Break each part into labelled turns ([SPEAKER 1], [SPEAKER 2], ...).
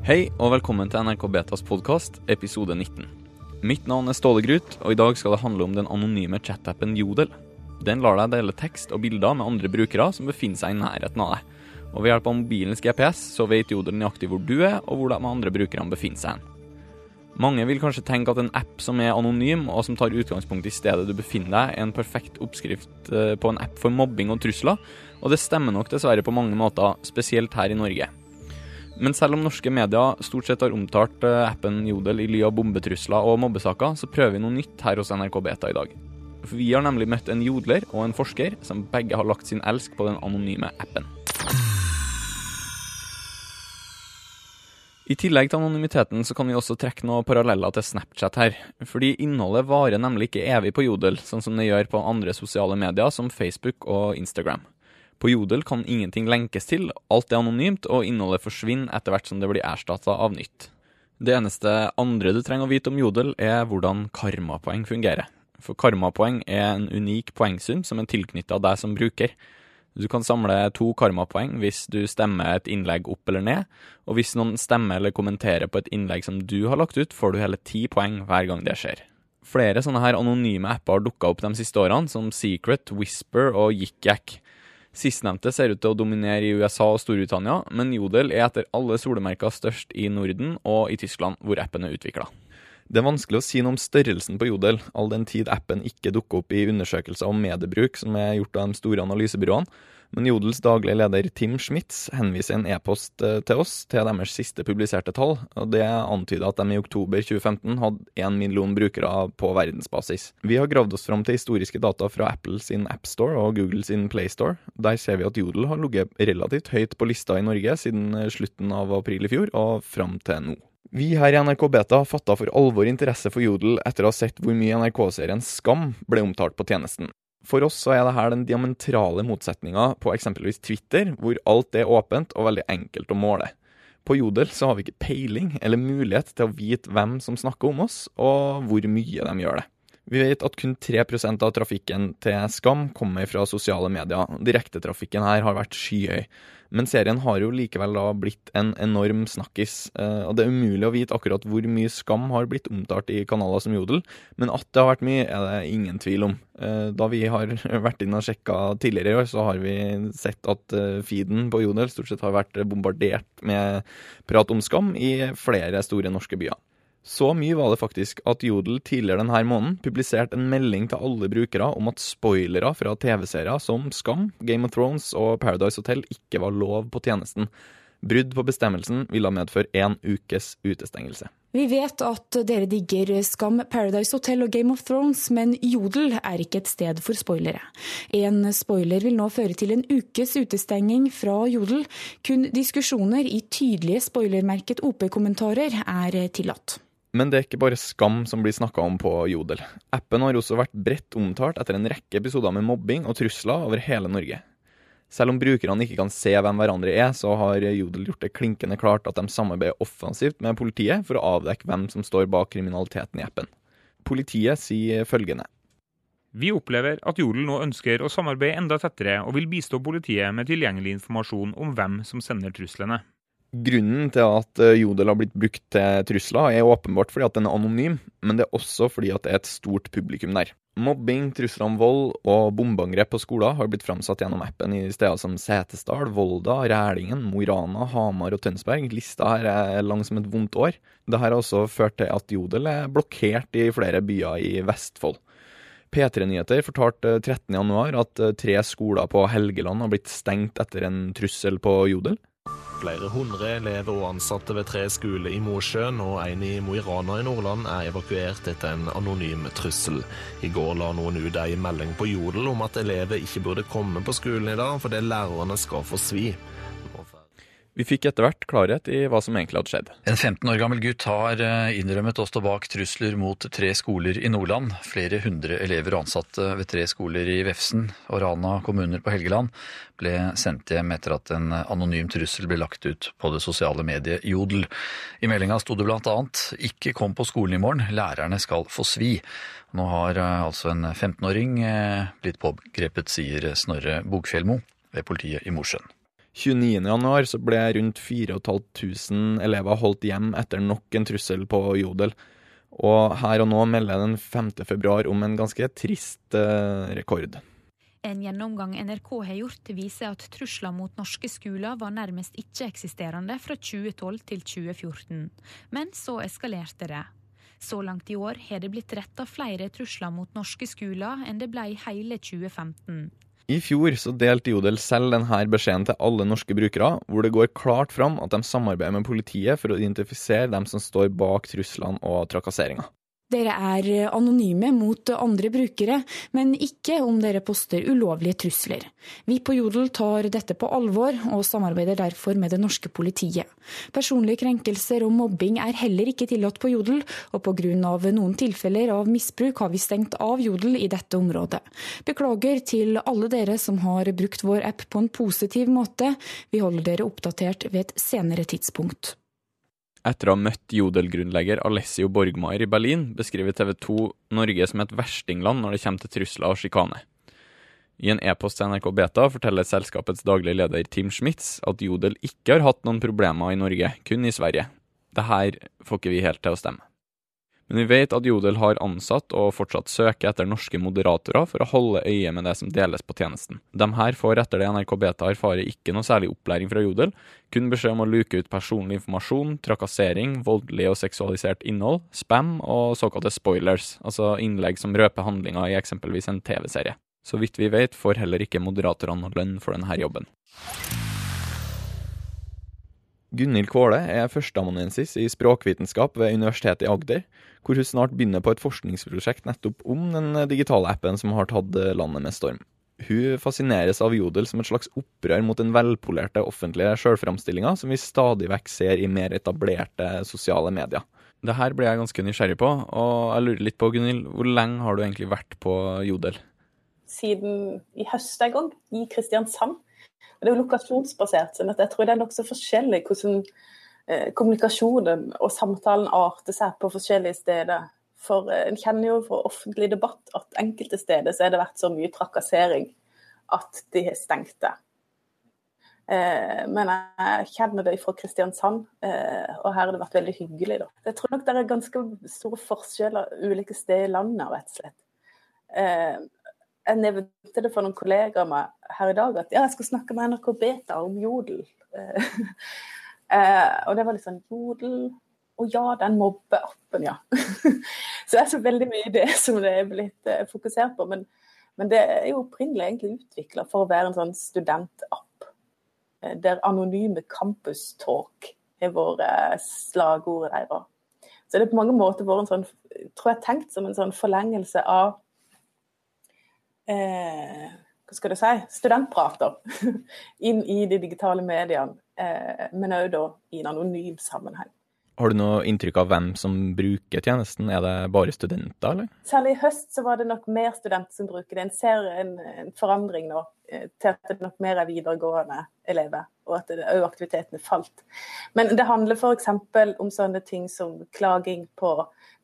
[SPEAKER 1] Hei og velkommen til NRK Betas podkast, episode 19. Mitt navn er Ståle Grut, og i dag skal det handle om den anonyme chatappen Jodel. Den lar deg dele tekst og bilder med andre brukere som befinner seg i nærheten av deg. Og ved hjelp av mobilens GPS så vet Jodel nøyaktig hvor du er, og hvor de andre brukerne befinner seg. Mange vil kanskje tenke at en app som er anonym, og som tar utgangspunkt i stedet du befinner deg, er en perfekt oppskrift eh, på en app for mobbing og trusler, og det stemmer nok dessverre på mange måter, spesielt her i Norge. Men selv om norske medier stort sett har omtalt eh, appen Jodel i ly av bombetrusler og mobbesaker, så prøver vi noe nytt her hos NRK Beta i dag. For vi har nemlig møtt en jodler og en forsker som begge har lagt sin elsk på den anonyme appen. I tillegg til anonymiteten så kan vi også trekke noen paralleller til Snapchat her. Fordi innholdet varer nemlig ikke evig på Jodel, sånn som det gjør på andre sosiale medier som Facebook og Instagram. På Jodel kan ingenting lenkes til, alt er anonymt, og innholdet forsvinner etter hvert som det blir erstatta av nytt. Det eneste andre du trenger å vite om Jodel, er hvordan karmapoeng fungerer. For karmapoeng er en unik poengsum som er tilknytta deg som bruker. Du kan samle to karmapoeng hvis du stemmer et innlegg opp eller ned, og hvis noen stemmer eller kommenterer på et innlegg som du har lagt ut, får du hele ti poeng hver gang det skjer. Flere sånne her anonyme apper har dukka opp de siste årene, som Secret, Whisper og YikYak. Sistnevnte ser ut til å dominere i USA og Storbritannia, men Jodel er etter alle solemerker størst i Norden og i Tyskland, hvor appen er utvikla. Det er vanskelig å si noe om størrelsen på Jodel, all den tid appen ikke dukker opp i undersøkelser om mediebruk som er gjort av de store analysebyråene, men Jodels daglige leder Tim Schmitz henviser en e-post eh, til oss til deres siste publiserte tall, og det antyder at de i oktober 2015 hadde én million brukere på verdensbasis. Vi har gravd oss fram til historiske data fra Apple sin AppStore og Google sin PlayStore. Der ser vi at Jodel har ligget relativt høyt på lista i Norge siden eh, slutten av april i fjor og fram til nå. Vi her i NRK Beta fatta for alvor interesse for Jodel etter å ha sett hvor mye NRK-serien Skam ble omtalt på tjenesten. For oss så er det her den diametrale motsetninga på eksempelvis Twitter, hvor alt er åpent og veldig enkelt å måle. På Jodel så har vi ikke peiling eller mulighet til å vite hvem som snakker om oss, og hvor mye de gjør det. Vi vet at kun 3% av trafikken til Skam kommer fra sosiale medier. Direktetrafikken her har vært skyhøy. Men serien har jo likevel da blitt en enorm snakkis, eh, og det er umulig å vite akkurat hvor mye Skam har blitt omtalt i kanaler som Jodel, men at det har vært mye, er det ingen tvil om. Eh, da vi har vært inn og sjekka tidligere i år, så har vi sett at eh, feeden på Jodel stort sett har vært bombardert med prat om Skam i flere store norske byer. Så mye var det faktisk at Jodel tidligere denne måneden publiserte en melding til alle brukere om at spoilere fra TV-serier som Skam, Game of Thrones og Paradise Hotel ikke var lov på tjenesten. Brudd på bestemmelsen ville medføre én ukes utestengelse.
[SPEAKER 2] Vi vet at dere digger Skam, Paradise Hotel og Game of Thrones, men Jodel er ikke et sted for spoilere. En spoiler vil nå føre til en ukes utestenging fra Jodel. Kun diskusjoner i tydelige spoilermerket OP-kommentarer er tillatt.
[SPEAKER 1] Men det er ikke bare skam som blir snakka om på Jodel. Appen har også vært bredt omtalt etter en rekke episoder med mobbing og trusler over hele Norge. Selv om brukerne ikke kan se hvem hverandre er, så har Jodel gjort det klinkende klart at de samarbeider offensivt med politiet for å avdekke hvem som står bak kriminaliteten i appen. Politiet sier følgende.
[SPEAKER 3] Vi opplever at Jodel nå ønsker å samarbeide enda tettere og vil bistå politiet med tilgjengelig informasjon om hvem som sender truslene.
[SPEAKER 1] Grunnen til at eh, Jodel har blitt brukt til trusler, er åpenbart fordi at den er anonym, men det er også fordi at det er et stort publikum der. Mobbing, trusler om vold og bombeangrep på skoler har blitt framsatt gjennom appen i steder som Setesdal, Volda, Rælingen, Mo i Rana, Hamar og Tønsberg. Lista her er lang som et vondt år. Dette har også ført til at Jodel er blokkert i flere byer i Vestfold. P3 Nyheter fortalte 13.1 at eh, tre skoler på Helgeland har blitt stengt etter en trussel på Jodel.
[SPEAKER 4] Flere hundre elever og ansatte ved tre skoler i Mosjøen og en i Mo i Rana i Nordland er evakuert etter en anonym trussel. I går la noen ut ei melding på Jodel om at elever ikke burde komme på skolen i dag fordi lærerne skal få svi.
[SPEAKER 1] Vi fikk etter hvert klarhet i hva som egentlig hadde skjedd.
[SPEAKER 5] En 15 år gammel gutt har eh, innrømmet å stå bak trusler mot tre skoler i Nordland. Flere hundre elever og ansatte ved tre skoler i Vefsn og Rana kommuner på Helgeland ble sendt hjem etter at en anonym trussel ble lagt ut på det sosiale mediet Jodel. I meldinga sto det annet 'Ikke kom på skolen i morgen, lærerne skal få svi'. Nå har eh, altså en 15-åring eh, blitt pågrepet, sier Snorre Bogfjellmo ved politiet i Mosjøen.
[SPEAKER 1] 29.1 så ble rundt 4500 elever holdt hjem etter nok en trussel på Jodel. Og her og nå melder den 5. februar om en ganske trist eh, rekord.
[SPEAKER 6] En gjennomgang NRK har gjort, viser at trusler mot norske skoler var nærmest ikke-eksisterende fra 2012 til 2014. Men så eskalerte det. Så langt i år har det blitt retta flere trusler mot norske skoler enn det ble i hele 2015.
[SPEAKER 1] I fjor så delte Jodel selv denne beskjeden til alle norske brukere, hvor det går klart fram at de samarbeider med politiet for å identifisere dem som står bak truslene og trakasseringa.
[SPEAKER 2] Dere er anonyme mot andre brukere, men ikke om dere poster ulovlige trusler. Vi på Jodel tar dette på alvor, og samarbeider derfor med det norske politiet. Personlige krenkelser og mobbing er heller ikke tillatt på Jodel, og pga. noen tilfeller av misbruk har vi stengt av Jodel i dette området. Beklager til alle dere som har brukt vår app på en positiv måte. Vi holder dere oppdatert ved et senere tidspunkt.
[SPEAKER 1] Etter å ha møtt Jodel-grunnlegger Alessio Borgmaier i Berlin, beskriver TV 2 Norge som et verstingland når det kommer til trusler og sjikane. I en e-post til NRK Beta forteller selskapets daglige leder Tim Schmitz at Jodel ikke har hatt noen problemer i Norge, kun i Sverige. Det her får ikke vi helt til å stemme. Men vi vet at Jodel har ansatt og fortsatt søker etter norske moderatorer for å holde øye med det som deles på tjenesten. De her får etter det NRK Beta erfarer ikke noe særlig opplæring fra Jodel, kun beskjed om å luke ut personlig informasjon, trakassering, voldelig og seksualisert innhold, spam og såkalte spoilers, altså innlegg som røper handlinger i eksempelvis en TV-serie. Så vidt vi vet, får heller ikke moderatorene lønn for denne jobben. Gunhild Kvåle er førsteamanuensis i språkvitenskap ved Universitetet i Agder, hvor hun snart begynner på et forskningsprosjekt nettopp om den digitale appen som har tatt landet med storm. Hun fascineres av Jodel som et slags opprør mot den velpolerte offentlige sjølframstillinga som vi stadig vekk ser i mer etablerte sosiale medier. Det her ble jeg ganske nysgjerrig på, og jeg lurer litt på, Gunhild, hvor lenge har du egentlig vært på Jodel?
[SPEAKER 7] Siden i høst en gang, i Kristiansand. Det er jo lokasjonsbasert, sånn at jeg tror det er nokså forskjellig hvordan eh, kommunikasjonen og samtalen arter seg på forskjellige steder. For eh, en kjenner jo fra offentlig debatt at enkelte steder så har det vært så mye trakassering at de har stengt det. Eh, men jeg kjenner det fra Kristiansand, eh, og her har det vært veldig hyggelig. Da. Jeg tror nok det er ganske store forskjeller ulike steder i landet, rett og slett. Eh, jeg nevnte det for noen kollegaer meg her i dag, at ja, jeg skal snakke med NRK Beta om Jodel. eh, og det var litt sånn Jodel Å ja, den mobbeappen, ja. så det er så veldig mye det som det er blitt eh, fokusert på. Men, men, det er jo opprinnelig egentlig utvikla for å være en sånn studentapp. Eh, der anonyme campus talk er vært eh, slagordet deres. Så det er på mange måter vært en sånn, tror jeg tenkt som en sånn forlengelse av eh, hva skal du si, studentprater inn i de digitale mediene, eh, men òg da i en anonym sammenheng.
[SPEAKER 1] Har du noe inntrykk av hvem som bruker tjenesten? Er det bare studenter, eller?
[SPEAKER 7] Særlig i høst så var det nok mer studenter som bruker det. En ser en, en forandring nå eh, til at det nok mer er videregående elever, og at òg aktivitetene falt. Men det handler f.eks. om sånne ting som klaging på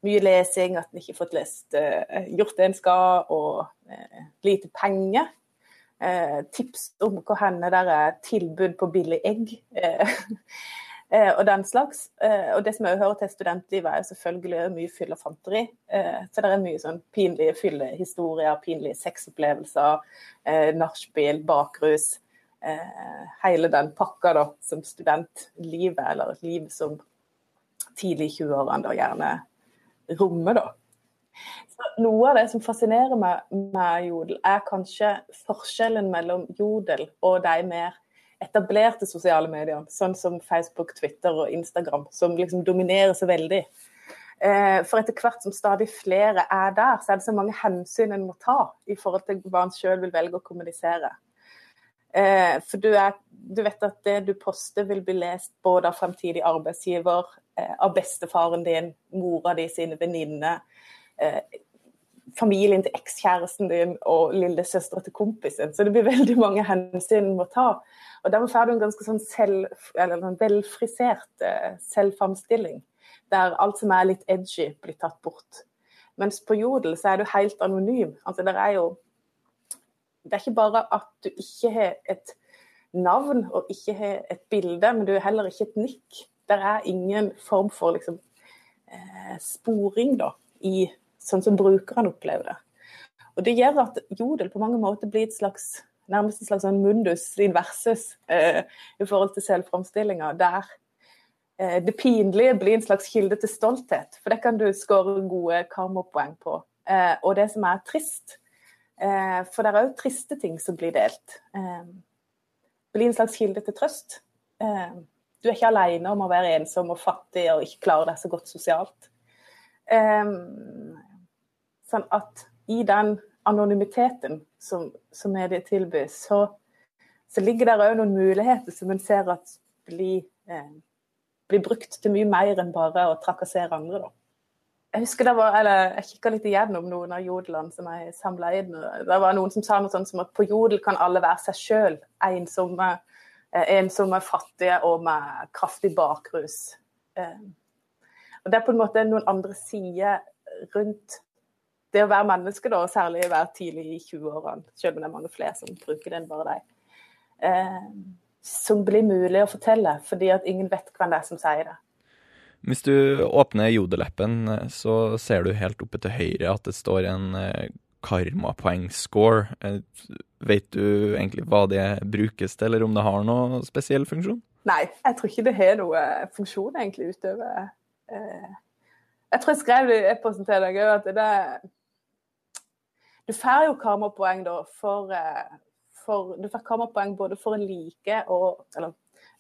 [SPEAKER 7] mye lesing, at en ikke har fått lest, uh, gjort det en skal, og lite penger. Uh, tips om hvor der er tilbud på billig egg. og den slags. og det som jeg hører til studentlivet, er selvfølgelig mye fyll og fanteri. så det er mye sånn pinlige fyllehistorier, pinlige sexopplevelser, nachspiel, bakrus. hele den pakka da, som studentlivet, eller et liv som tidlig i 20-årene da gjerne rommet, da. Så noe av det som fascinerer meg med Jodel, er kanskje forskjellen mellom Jodel og de mer etablerte sosiale mediene, sånn som Facebook, Twitter og Instagram, som liksom dominerer så veldig. Eh, for etter hvert som stadig flere er der, så er det så mange hensyn en må ta i forhold til hva en sjøl vil velge å kommunisere. Eh, for du, er, du, vet at det du poster vil bli lest både av fremtidig arbeidsgiver, Eh, av bestefaren din, mora di sine venninner, familien til ekskjæresten din og lillesøstera til kompisen. Så det blir veldig mange hensyn en må ta. Og dermed får du en ganske sånn selv, en velfrisert eh, selvframstilling, der alt som er litt edgy, blir tatt bort. Mens på Jodel så er du helt anonym. Altså, det er jo Det er ikke bare at du ikke har et navn og ikke har et bilde, men du har heller ikke et nikk. Det er ingen form for liksom, eh, sporing da, i sånn som brukerne opplever det. Og Det gjør at Jodel på mange måter blir et slags, nærmest et slags sånn mundus inversus eh, i forhold til selvframstillinga, der eh, det pinlige blir en slags kilde til stolthet. For det kan du skåre gode karmapoeng på. Eh, og det som er trist, eh, for det er òg triste ting som blir delt, eh, blir en slags kilde til trøst. Eh, du er ikke alene om å være ensom og fattig og ikke klare deg så godt sosialt. Sånn at i den anonymiteten som, som mediet tilbyr, så, så ligger der òg noen muligheter som en ser at blir, eh, blir, brukt til mye mer enn bare å trakassere andre. Da. Jeg husker det var, eller jeg kikka litt igjennom noen av jodlene som jeg samla inn. Det var noen som sa noe sånt som at på jodel kan alle være seg sjøl. Ensomme, eh, ensomme, fattige og med kraftig bakrus. Eh, og Det er på en måte noen andre sider rundt det å være menneske, da, særlig være tidlig i 20-årene, selv om det er mange flere som bruker det enn bare deg, eh, som blir mulig å fortelle, fordi at ingen vet hvem det er som sier det.
[SPEAKER 1] Hvis du åpner jodeleppen, så ser du helt oppe til høyre at det står en eh, karmapoeng-score. Eh, vet du egentlig hva det brukes til, eller om det har noen spesiell funksjon?
[SPEAKER 7] Nei, jeg tror ikke det har noe funksjon egentlig utover eh, Jeg tror jeg skrev det i e-posten til deg òg, at det er du får jo karmapoeng da for, eh, for Du får karmapoeng både for å like og Eller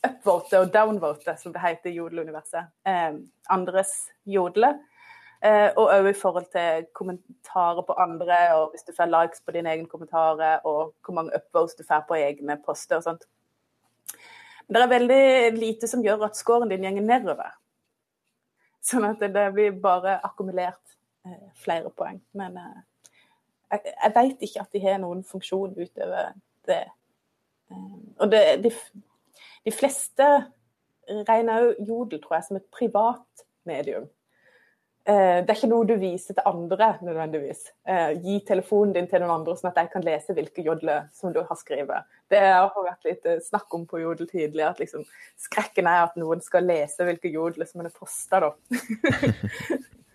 [SPEAKER 7] upvote og downvote, som det heter i jodeluniverset. Eh, andres jodler. Eh, og òg i forhold til kommentarer på andre, og hvis du får likes på dine egne kommentarer, og hvor mange upvotes du får på egne poster og sånt. Men det er veldig lite som gjør at scoren din går nedover. Sånn at det blir bare akkumulert eh, flere poeng. Men eh, jeg, jeg vet ikke at de har noen funksjon utover det. Eh, og det, de, de, fleste regner jo Jodel tror jeg, som et privat medium. Eh, det er ikke noe du viser til andre nødvendigvis. Eh, gi telefonen din til noen andre, sånn at de kan lese hvilke jodler som du har skrevet. Det har vært litt snakk om på Jodel tidligere, at liksom, skrekken er at noen skal lese hvilke jodler som en har posta, da.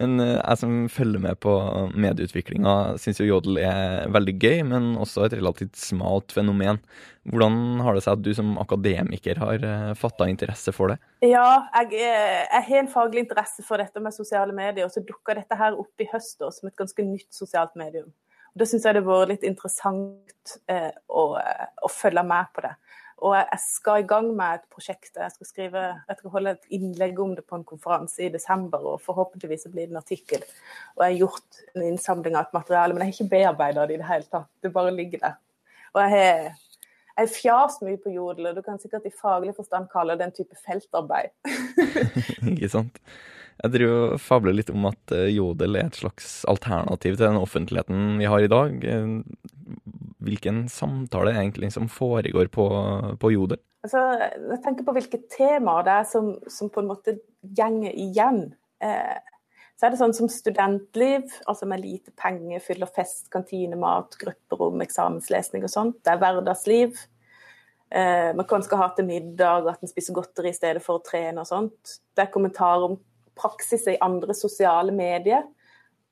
[SPEAKER 1] En, eh, jeg som følger med på medieutviklinga, syns jo jodel er veldig gøy, men også et relativt smalt fenomen. Hvordan har det seg at du som akademiker har eh, fatta interesse for det?
[SPEAKER 7] Ja, jeg, eh, jeg, har en faglig interesse for dette med sosiale medier, og så dukka dette her opp i høst som et ganske nytt sosialt medium. Og Da syns jeg det har vært litt interessant eh, å, å følge med på det. Og jeg skal i gang med et prosjekt. Jeg skal, skrive, jeg skal holde et innlegg om det på en konferanse i desember, og forhåpentligvis blir det en artikkel. Og jeg har gjort en innsamling av et materiale, men jeg har ikke bearbeida det i det hele tatt. Det bare ligger der. Og jeg har, jeg fjas mye på Jodel, og du kan sikkert i faglig forstand kalle det en type feltarbeid.
[SPEAKER 1] ikke sant. Jeg driver og fabler litt om at eh, Jodel er et slags alternativ til den offentligheten vi har i dag. Hvilken samtale egentlig som foregår på, på Jodel?
[SPEAKER 7] Altså, jeg tenker på hvilke temaer det er som, som på en måte gjenger igjen. Eh, så er det sånn som studentliv, altså med lite penger, fyller fest, kantine, mat, grupperom, eksamenslesning og sånt. Det er hverdagsliv. Eh, man kan skal ha til middag, at en spiser godteri i stedet for å trene og sånt. Det er kommentarer om praksiser i andre sosiale medier.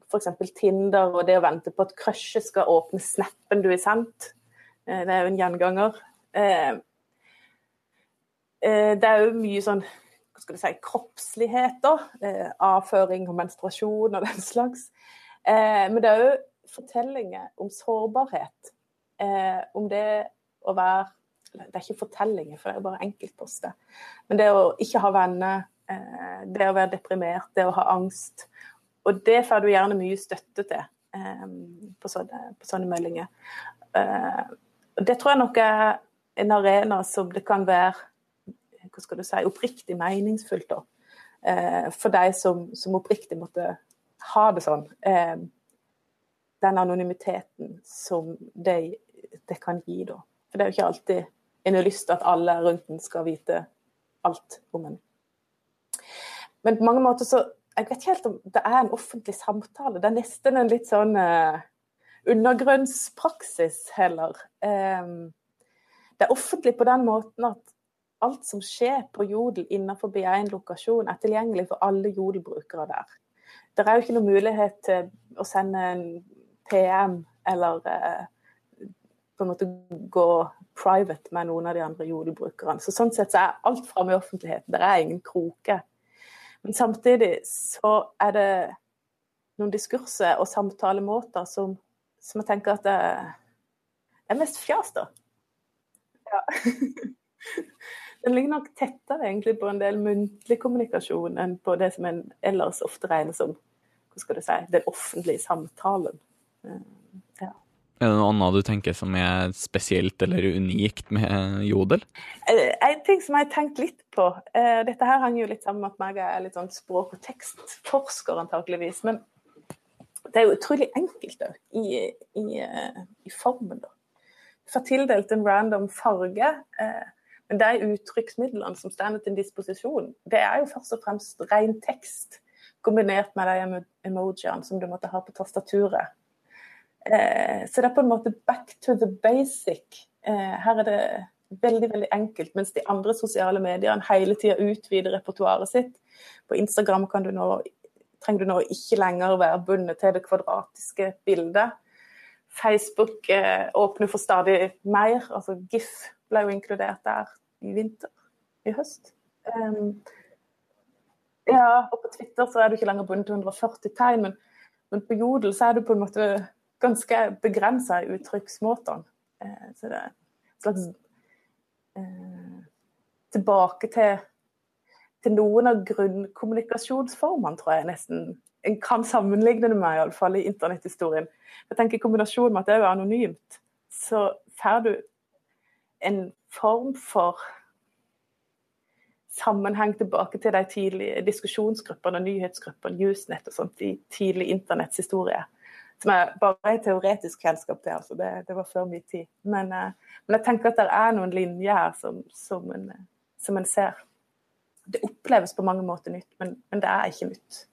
[SPEAKER 7] F.eks. Tinder og det å vente på at crushet skal åpne snappen du har sendt. Eh, det er jo en gjenganger. Eh, eh, det er jo mye sånn hva skal du si, kroppsligheter. Avføring og menstruasjon og den slags. Men det er jo fortellinger om sårbarhet. Om det å være Det er ikke fortellinger, for det er bare enkeltposter. Men det å ikke ha venner det å være deprimert, det å ha angst. Og det får du gjerne mye støtte til um, på sånne, på sånne meldinger. Eh, det tror jeg nok er en arena som det kan være hva skal du si, oppriktig meningsfullt da. For de som, som oppriktig måtte ha det sånn. Den anonymiteten som det, det kan gi, da. For det er jo ikke alltid en har lyst til at alle rundt en skal vite alt om en. Men på mange måter så Jeg vet ikke helt om det er en offentlig samtale. Det er nesten en litt sånn uh, undergrunnspraksis heller. Um, det er offentlig på den måten at alt som skjer på Jodel innenfor en lokasjon, er tilgjengelig for alle Jodel-brukere der. Det er jo ikke noen mulighet til å sende en PM eller eh, på en måte gå private med noen av de andre Jodel-brukerne. Så sånn sett så er alt framme i offentligheten. Det er ingen kroke. Men samtidig så er det noen diskurser og samtalemåter som, som jeg tenker at det er mest fjas, da. Ja. Den ligger nok tettere egentlig på en del muntlig kommunikasjon enn på det som en ellers ofte regner som hva skal du si, den offentlige samtalen. Eh.
[SPEAKER 1] Er det noe annet du tenker som er spesielt eller unikt med Jodel?
[SPEAKER 7] Eh, en ting som jeg har tenkt litt på eh, Dette her henger jo litt sammen med at jeg er litt sånn språk- og tekstforsker, antakeligvis. Men det er jo utrolig enkelt da, i, i, i formen. da. Du får tildelt en random farge. Men de uttrykksmidlene som står til disposisjon, det er jo først og fremst ren tekst kombinert med de emojiene som du måtte ha på tastaturet. Eh, så det er på en måte back to the basic. Eh, her er det veldig veldig enkelt, mens de andre sosiale mediene hele tida utvider repertoaret sitt. På Instagram du nå, trenger du nå ikke lenger være bundet til det kvadratiske bildet. Facebook eh, åpner for stadig mer. altså GIF ble jo inkludert der i vinter, i høst. Um, ja, og på Twitter så er du ikke lenger bundet til 140 tegn, men, men, på Jodel så er du på en måte ganske begrensa i uttrykksmåtene. Eh, så det er en slags eh, Tilbake til, til, noen av grunnkommunikasjonsformene, tror jeg nesten en kan sammenligne det med, iallfall i internetthistorien. Jeg tenker I kombinasjon med at det er anonymt, så får du en form for sammenheng tilbake til de tidlige diskusjonsgruppene nyhetsgruppene, Newsnet og sånt i tidlig internetts historie. Som jeg bare har teoretisk kjennskap til. altså det, det, var før min tid. Men, uh, men, jeg tenker at det er noen linjer her som, som, en, som en ser. Det oppleves på mange måter nytt, men, men det er ikke nytt.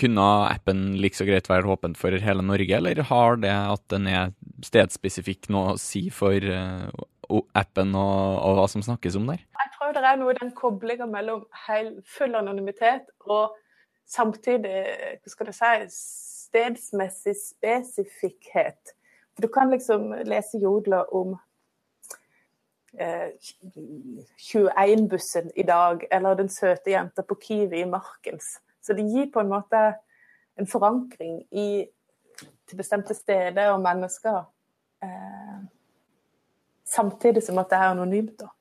[SPEAKER 1] Kunne appen like så greit være åpen for hele Norge, eller har det at den er stedspesifikk noe å si for uh, appen og, og, hva som snakkes om der?
[SPEAKER 7] Jeg tror det er noe i den koblinga mellom full anonymitet og samtidig hva skal det si, stedsmessig spesifikkhet. Du kan liksom lese jodler om eh, 21-bussen i dag, eller den søte jenta på Kiwi i Markens. Så det gir på en måte en forankring i, til bestemte steder og mennesker. Eh, samtidig som at det er anonymt. da.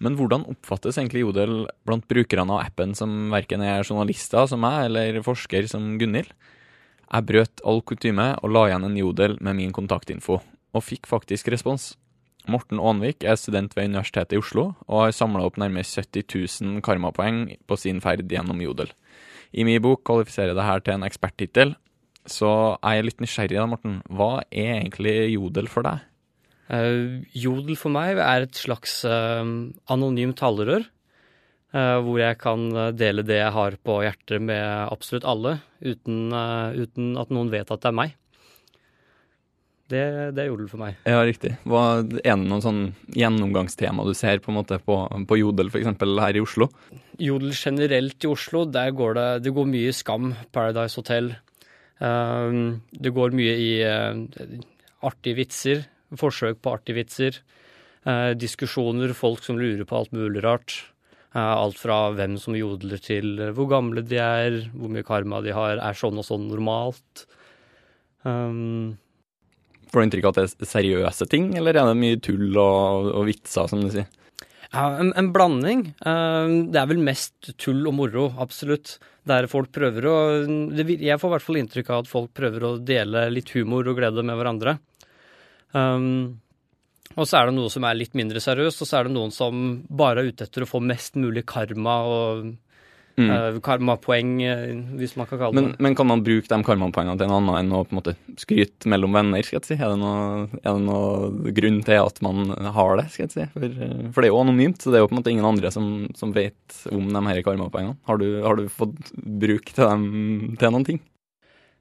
[SPEAKER 1] Men hvordan oppfattes egentlig Jodel blant brukerne av appen som verken er journalister som meg, eller forsker som Gunhild? Jeg brøt all kutyme og la igjen en Jodel med min kontaktinfo, og fikk faktisk respons. Morten Aanvik er student ved Universitetet i Oslo, og har samla opp nærmere 70 000 karmapoeng på sin ferd gjennom Jodel. I min bok kvalifiserer det her til en eksperttittel, så jeg er litt nysgjerrig da, Morten. Hva er egentlig Jodel for deg?
[SPEAKER 8] Uh, jodel for meg er et slags uh, anonymt talerør. Uh, hvor jeg kan dele det jeg har på hjertet med absolutt alle, uten, uten at noen vet at det er meg. Det, det, er jodel for meg.
[SPEAKER 1] Ja, riktig. Hva, er det noen sånn gjennomgangstema du ser på, en måte på, på jodel, f.eks. her i Oslo?
[SPEAKER 8] Jodel generelt i Oslo, der går det, det går mye skam. Paradise Hotel. det går mye i artige vitser forsøk på artige vitser. Eh, diskusjoner, folk som lurer på alt mulig rart. Eh, alt fra hvem som jodler til hvor gamle de er, hvor mye karma de har, er sånn og sånn normalt. Um,
[SPEAKER 1] Får du inntrykk av at det er seriøse ting, eller er det mye tull og, og vitser, som du sier?
[SPEAKER 8] Ja, en, en blanding. Um, det er vel mest tull og moro, absolutt. Der folk prøver å Jeg får i hvert fall inntrykk av at folk prøver å dele litt humor og glede med hverandre. Um, og så er det noe som er litt mindre seriøst, og så er det noen som bare er ute etter å få mest mulig karma og mm. uh, karmapoeng, eh, hvis man kan kalle
[SPEAKER 1] men, det Men kan man bruke de karmapoengene til en annen enn å på en måte skryte mellom venner? skal jeg si? Er det, noe, er noe grunn til at man har det? skal jeg si? For, eh, for, det er jo anonymt, så det er jo på en måte ingen andre som, som vet om de her karmapoengene. Har du, har du fått bruk til dem til noen ting?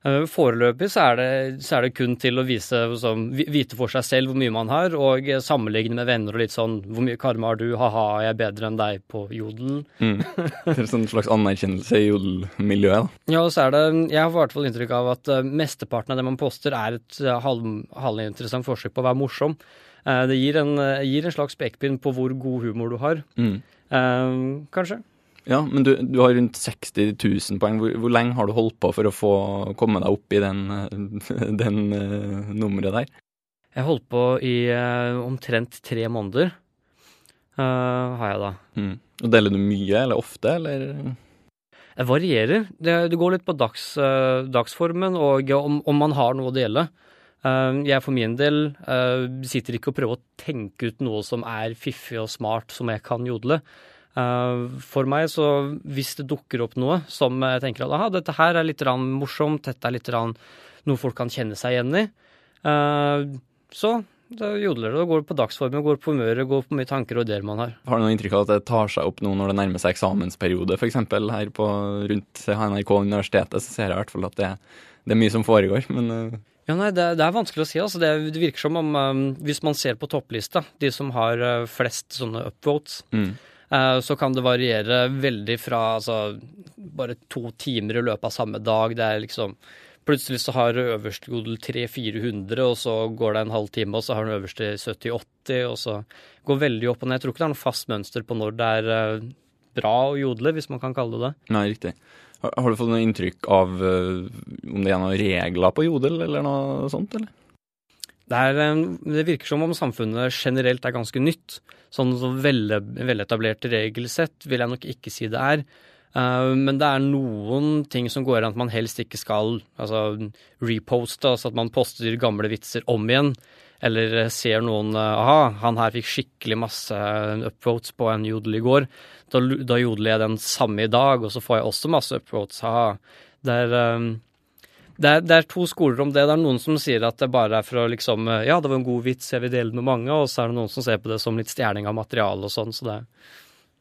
[SPEAKER 8] Eh, foreløpig så er, det, så er, det, kun til å vise, sånn, vite for seg selv hvor mye man har, og sammenligne med venner og litt sånn Hvor mye karma har du? Ha-ha, jeg er bedre enn deg på jodel.
[SPEAKER 1] Mm. Det er en sånn slags anerkjennelse i jodelmiljøet, da.
[SPEAKER 8] Ja, og så er det Jeg har i hvert fall inntrykk av at uh, mesteparten av det man poster, er et uh, halv, halvinteressant forsøk på å være morsom. Det gir en, gir en, slags pekepinn på hvor god humor du har. Mm. kanskje.
[SPEAKER 1] Ja, men du, du, har rundt 60 000 poeng. Hvor, hvor, lenge har du holdt på for å få komme deg opp i den, den uh, nummeret der?
[SPEAKER 8] Jeg holdt på i uh, omtrent tre måneder, uh, har jeg da.
[SPEAKER 1] Mm. Og Deler du mye eller ofte, eller?
[SPEAKER 8] Det varierer. Det, det går litt på dags, dagsformen og om, om, man har noe å dele. Jeg for min del sitter ikke og prøver å tenke ut noe som er fiffig og smart som jeg kan jodle. Eh, for meg, så hvis det dukker opp noe som jeg tenker at aha, dette her er litt morsomt, dette er litt noe folk kan kjenne seg igjen i, eh, så da jodler det og går på dagsformen, går på humøret, går på mye tanker og ideer man har.
[SPEAKER 1] Har du noe inntrykk av at det tar seg opp nå når det nærmer seg eksamensperiode, f.eks. her på, rundt NRK universitetet, så ser jeg i hvert fall at det, det er mye som foregår, men uh...
[SPEAKER 8] Ja, nei, det, det, er vanskelig å si. altså. Det, det virker som om, um, hvis man ser på topplista, de som har flest sånne upvotes, mm. Eh, så kan det variere veldig fra altså, bare to timer i løpet av samme dag. Det er liksom Plutselig så har øverste godel 300-400, og så går det en halv time, og så har den øverste 70-80, og så går veldig opp og ned. Jeg tror ikke det er noe fast mønster på når det er eh, bra å jodle, hvis man kan kalle det det.
[SPEAKER 1] Nei, riktig. Har, har du fått noe inntrykk av uh, om det er noen regler på jodel, eller noe sånt, eller?
[SPEAKER 8] Det, er, det, virker som om samfunnet generelt er ganske nytt. Sånn veletablerte regelsett vil jeg nok ikke si det er. Uh, men det er noen ting som går an at man helst ikke skal altså, reposte, altså at man poster gamle vitser om igjen. Eller ser noen uh, aha, han her fikk skikkelig masse upvotes på en jodel i går. Da, da jodler jeg den samme i dag, og så får jeg også masse upvotes. Aha. Det det er, det er, to skoler om det. Det er noen som sier at det bare er for å liksom Ja, det var en god vits, jeg vil dele med mange. Og så er det noen som ser på det som litt stjerning av materiale og sånn. Så det er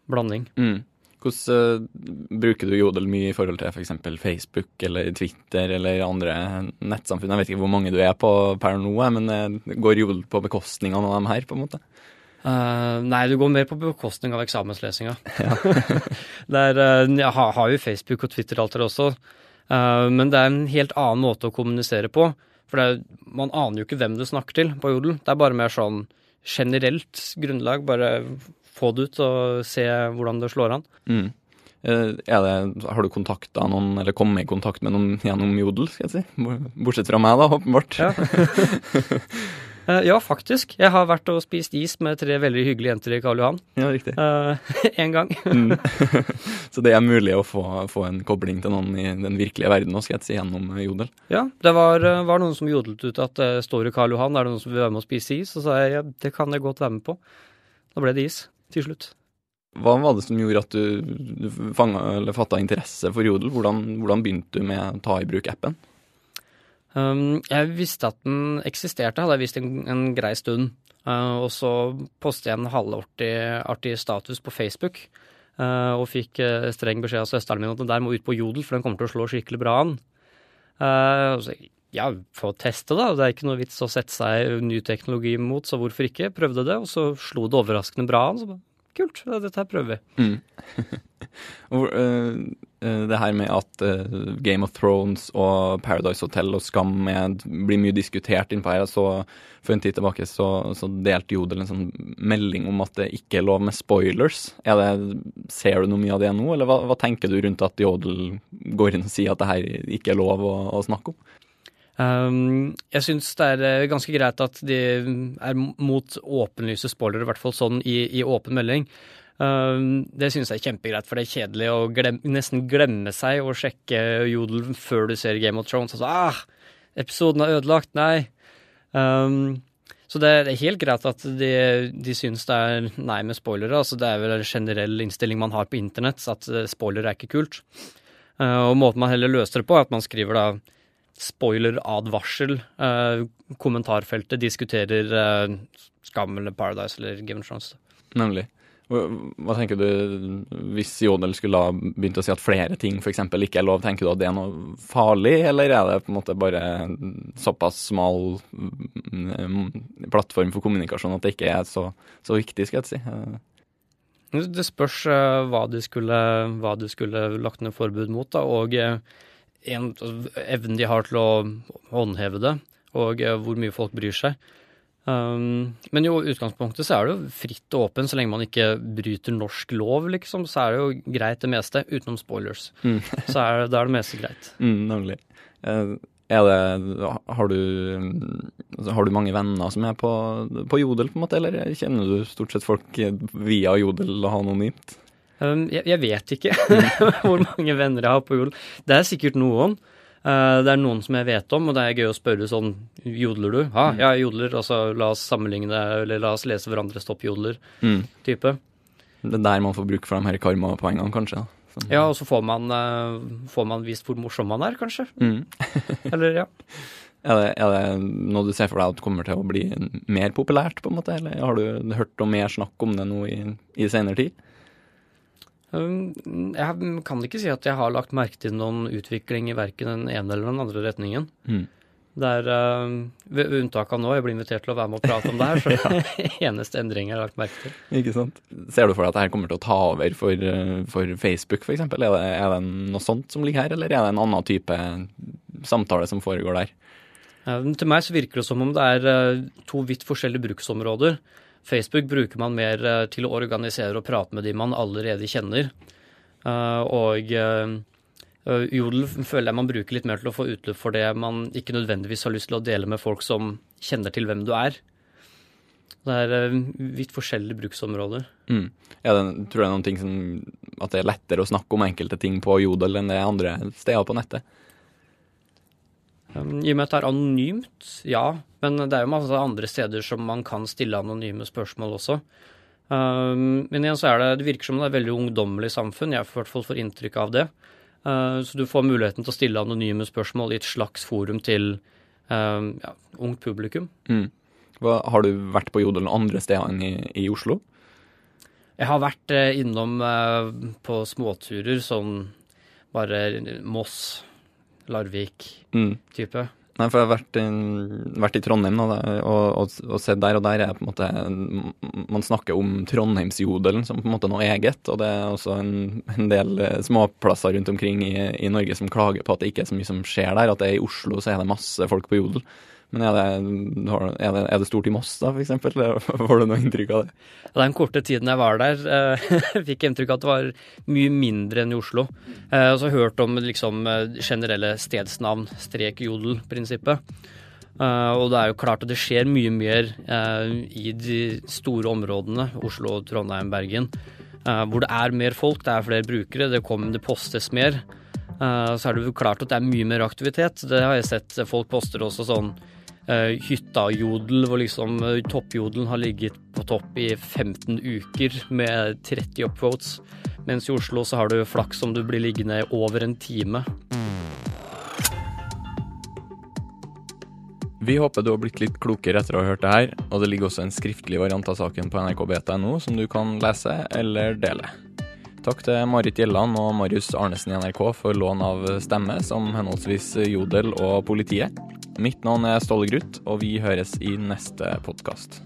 [SPEAKER 8] blanding.
[SPEAKER 1] Mm. Hvordan uh, bruker du Jodel mye i forhold til f.eks. Facebook eller Twitter eller andre nettsamfunn? Jeg vet ikke hvor mange du er på per nå, men uh, går Jodel på bekostning av noen av dem her, på en måte?
[SPEAKER 8] Uh, nei, du går mer på bekostning av eksamenslesinga. Ja. Der, jeg har, har jo Facebook og Twitter alt det også. Eh, men det er en helt annen måte å kommunisere på. For er, man aner jo ikke hvem du snakker til på Jodel. Det er bare mer sånn generelt grunnlag. Bare få det ut og se hvordan det slår an.
[SPEAKER 1] Mm. Eh, det, har du kontakta noen, eller kommet i kontakt med noen gjennom Jodel, skal jeg si? Bortsett fra meg, da, åpenbart. Ja.
[SPEAKER 8] Uh, ja, faktisk. Jeg har vært og spist is med tre veldig hyggelige jenter i Karl Johan.
[SPEAKER 1] Ja, riktig.
[SPEAKER 8] Én uh, gang.
[SPEAKER 1] mm. Så det er mulig å få, få, en kobling til noen i den virkelige verden også, skal jeg si, gjennom Jodel?
[SPEAKER 8] Ja, det var, var noen som jodlet ut at det står i Karl Johan, er det noen som vil være med og spise is? Og så sa jeg ja, det kan jeg godt være med på. Da ble det is til slutt.
[SPEAKER 1] Hva var det som gjorde at du, du fatta interesse for Jodel? Hvordan, hvordan begynte du med å ta i bruk appen?
[SPEAKER 8] Um, jeg visste at den eksisterte, hadde jeg visst en, en grei stund. Uh, og så postet jeg en halvartig status på Facebook. Uh, og fikk uh, streng beskjed av søsteren min at den der må ut på Jodel, for den kommer til å slå skikkelig bra an. Uh, så, ja, få teste, da. Det er ikke noe vits å sette seg ny teknologi mot, så hvorfor ikke? Prøvde det, og så slo det overraskende bra an. Så kult, dette her prøver vi. Mm.
[SPEAKER 1] det her med at Game of Thrones og Paradise Hotel og Skam blir mye diskutert innpå her. Så for en tid tilbake så, så delte Jodel en sånn melding om at det ikke er lov med spoilers. Det, ser du noe mye av det nå, eller hva, hva, tenker du rundt at Jodel går inn og sier at det her ikke er lov å, å snakke om?
[SPEAKER 8] Um, jeg syns det er eh, ganske greit at de er mot åpenlyse spoilere, i hvert fall sånn i, i åpen melding. Um, det syns jeg er kjempegreit, for det er kjedelig å glem, nesten glemme seg å sjekke Jodel før du ser Game of Thrones. Altså, ah, episoden er ødelagt, nei. Um, så det er helt greit at de, de syns det er nei med spoilere. Altså, det er vel en generell innstilling man har på internett, at eh, spoilere er ikke kult. Uh, og måten man heller løser det på, er at man skriver da spoiler-advarsel. Uh, kommentarfeltet diskuterer uh, Skam eller Paradise eller Game of Thrones.
[SPEAKER 1] Nemlig. Hva tenker du hvis Jodel skulle ha begynt å si at flere ting f.eks. ikke er lov, tenker du at det er noe farlig, eller er det på en måte bare såpass smal mm, plattform for kommunikasjon at det ikke er så, så viktig, skal jeg si?
[SPEAKER 8] Det spørs uh, hva, du skulle, hva du skulle lagt ned forbud mot, da, og en, evnen de har til å håndheve det, og uh, hvor mye folk bryr seg. Um, men i utgangspunktet så er det jo fritt og åpent, så lenge man ikke bryter norsk lov, liksom, så er det jo greit det meste, utenom spoilers. Mm. så er det, da er det meste greit.
[SPEAKER 1] Mm, nemlig. Er det har du, altså, har du, mange venner som er på, på, Jodel, på en måte, eller kjenner du stort sett folk via Jodel anonymt?
[SPEAKER 8] Um, jeg, jeg, vet ikke hvor mange venner jeg har på Jodel. Det er sikkert noen. Uh, det er noen som jeg vet om, og det er gøy å spørre sånn Jodler du? Ja, mm. jeg jodler. Altså la oss sammenligne, eller la oss lese hverandres toppjodler-type. Mm.
[SPEAKER 1] Det er der man får bruk for de her karmapoengene, kanskje?
[SPEAKER 8] Sånn. Ja, og så får man, uh, får man, vist hvor morsom man er, kanskje. Mm. eller, ja.
[SPEAKER 1] Er det, er det, noe du ser for deg at kommer til å bli mer populært, på en måte? Eller har du hørt om mer snakk om det nå i, i senere tid?
[SPEAKER 8] Um, jeg kan ikke si at jeg har lagt merke til noen utvikling i verken den ene eller den andre retningen. Mm. Det er uh, ved unntak av nå, jeg blir invitert til å være med og prate om det her, så det er eneste endring jeg har lagt merke til.
[SPEAKER 1] Ikke sant. Ser du for deg at det her kommer til å ta over for, uh, for Facebook f.eks.? Er, det, er det noe sånt som ligger her, eller er det en annen type samtale som foregår der?
[SPEAKER 8] Uh, til meg så virker det som om det er uh, to vidt forskjellige bruksområder. Facebook bruker man mer eh, til å organisere og prate med de man allerede kjenner. Eh, og eh, Jodel føler jeg man bruker litt mer til å få utløp for det man ikke nødvendigvis har lyst til å dele med folk som kjenner til hvem du er. Det er vidt forskjellige bruksområder.
[SPEAKER 1] Mm. Ja, den, tror det er noen ting som At det er lettere å snakke om enkelte ting på Jodel enn det andre steder på nettet?
[SPEAKER 8] Um, I og med at det er anonymt, ja. Men det er jo masse andre steder som man kan stille anonyme spørsmål også. Um, men igjen så er det, det virker som det er et veldig ungdommelig samfunn. Jeg får i hvert fall får inntrykk av det. Uh, så du får muligheten til å stille anonyme spørsmål i et slags forum til um, ja, ungt publikum.
[SPEAKER 1] Mm. Hva, har du vært på Jodel andre steder enn i, i Oslo?
[SPEAKER 8] Jeg har vært uh, innom uh, på småturer, sånn bare Moss, Larvik-type. Mm.
[SPEAKER 1] Nei, for jeg har vært i, vært i Trondheim og, og, og, sett der, og der er på en måte Man snakker om Trondheimsjodelen som på en måte noe eget, og det er også en, en del småplasser rundt omkring i, i, Norge som klager på at det ikke er så mye som skjer der, at det er i Oslo så er det masse folk på jodel. Men er det, er det, er det stort i Moss, da, f.eks.? Får du noe inntrykk av det?
[SPEAKER 8] Den korte tiden jeg var der, eh, fikk jeg inntrykk av at det var mye mindre enn i Oslo. Eh, og så hørt om liksom, eh, generelle stedsnavn, strek jodel-prinsippet. og det er jo klart at det skjer mye mer i de store områdene, Oslo, Trondheim, Bergen, hvor det er mer folk, det er flere brukere, det, kom, det postes mer. så er det jo klart at det er mye mer aktivitet. Det har jeg sett. Folk poster også sånn uh, hytta-jodel, hvor liksom uh, toppjodelen har ligget på topp i 15 uker med 30 upvotes. Mens i Oslo så har du flaks om du blir liggende over en time.
[SPEAKER 1] Vi håper du har blitt litt klokere etter å ha hørt det her, og det ligger også en skriftlig variant av saken på nrkbeta.no som du kan lese eller dele. Takk til Marit Gjelland og Marius Arnesen i NRK for lån av stemme som henholdsvis Jodel og Politiet. Mitt navn er Ståle Gruth, og vi høres i neste podkast.